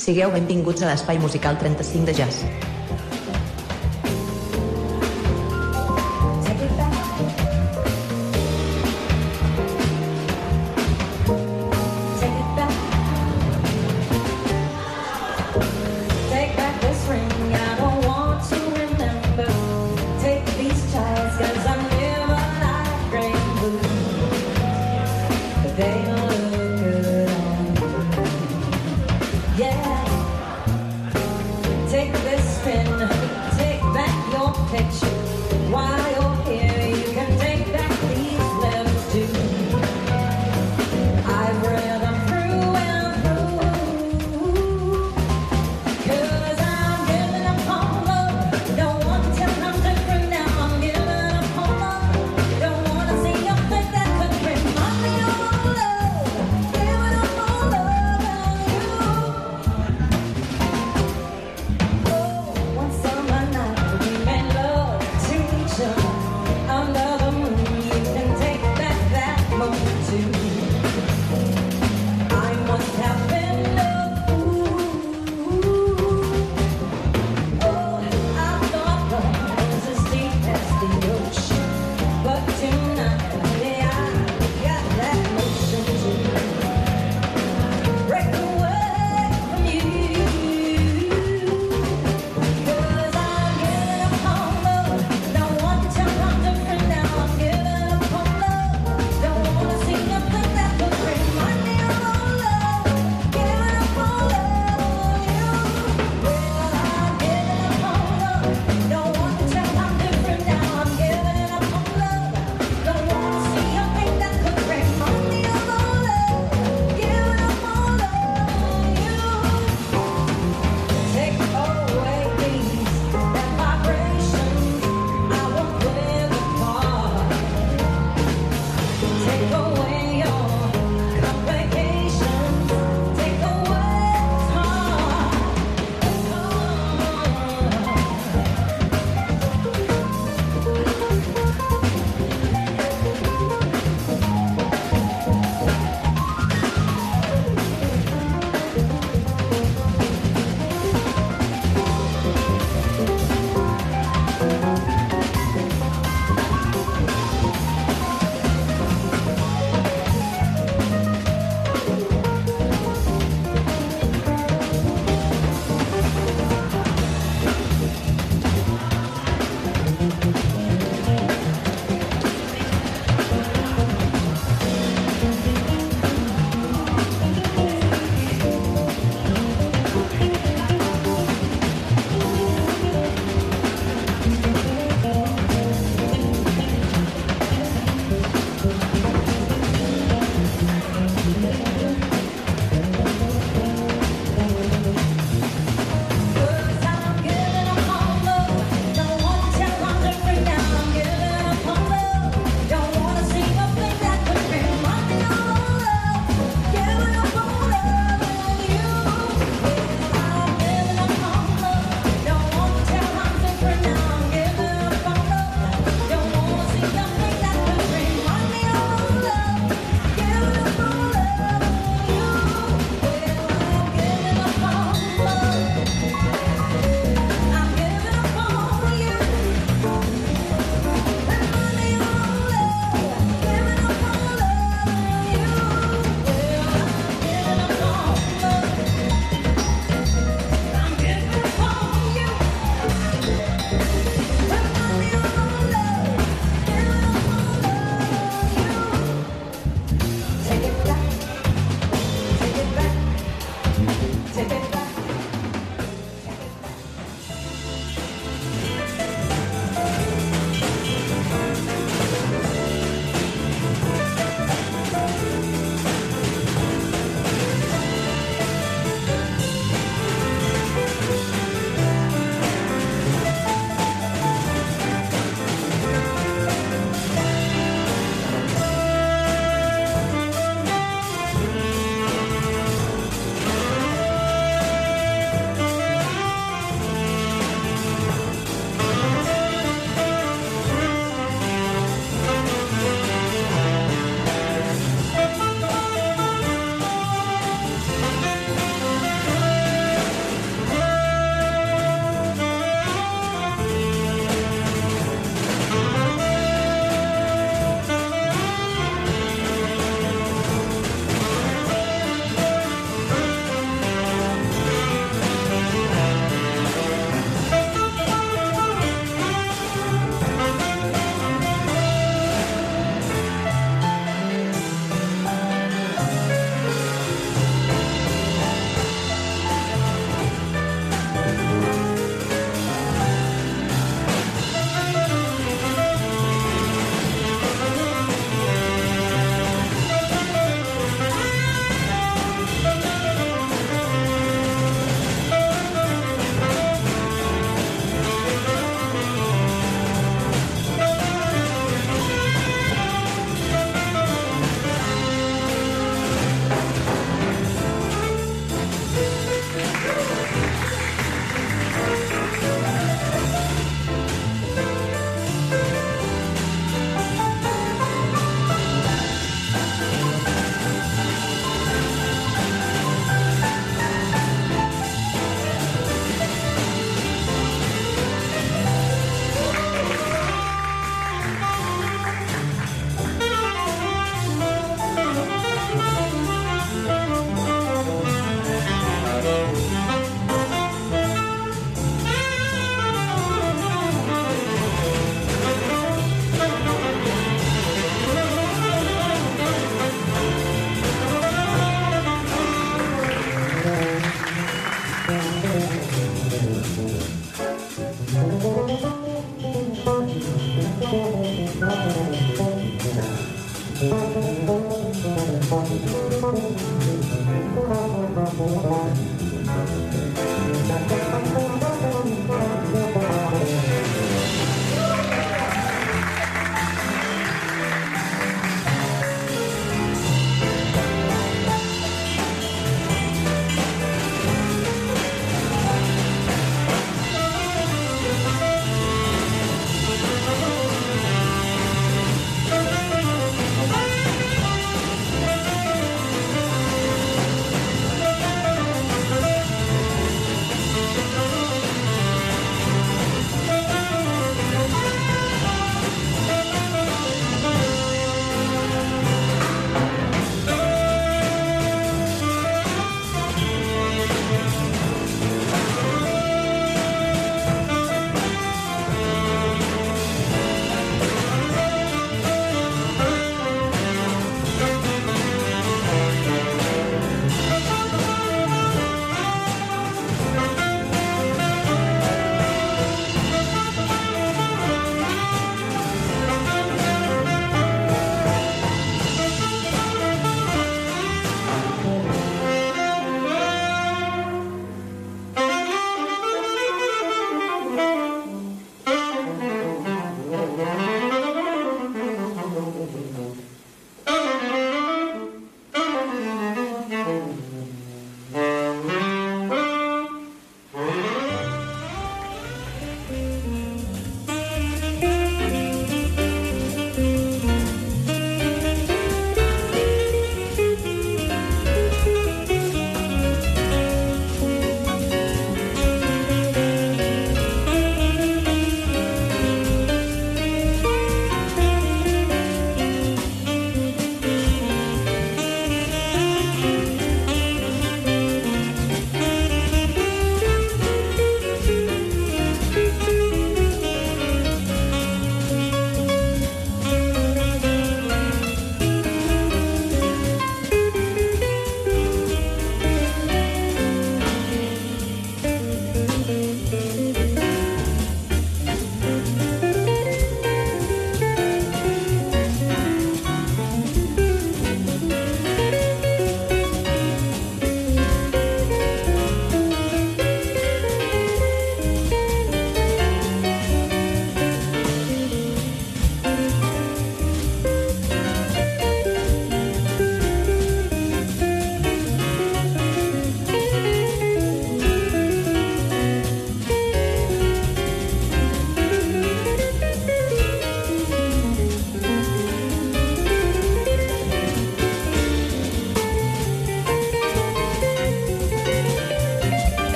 Sigueu benvinguts a l'Espai Musical 35 de Jazz.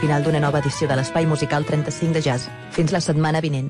Final d'una nova edició de l'Espai Musical 35 de Jazz. Fins la setmana vinent.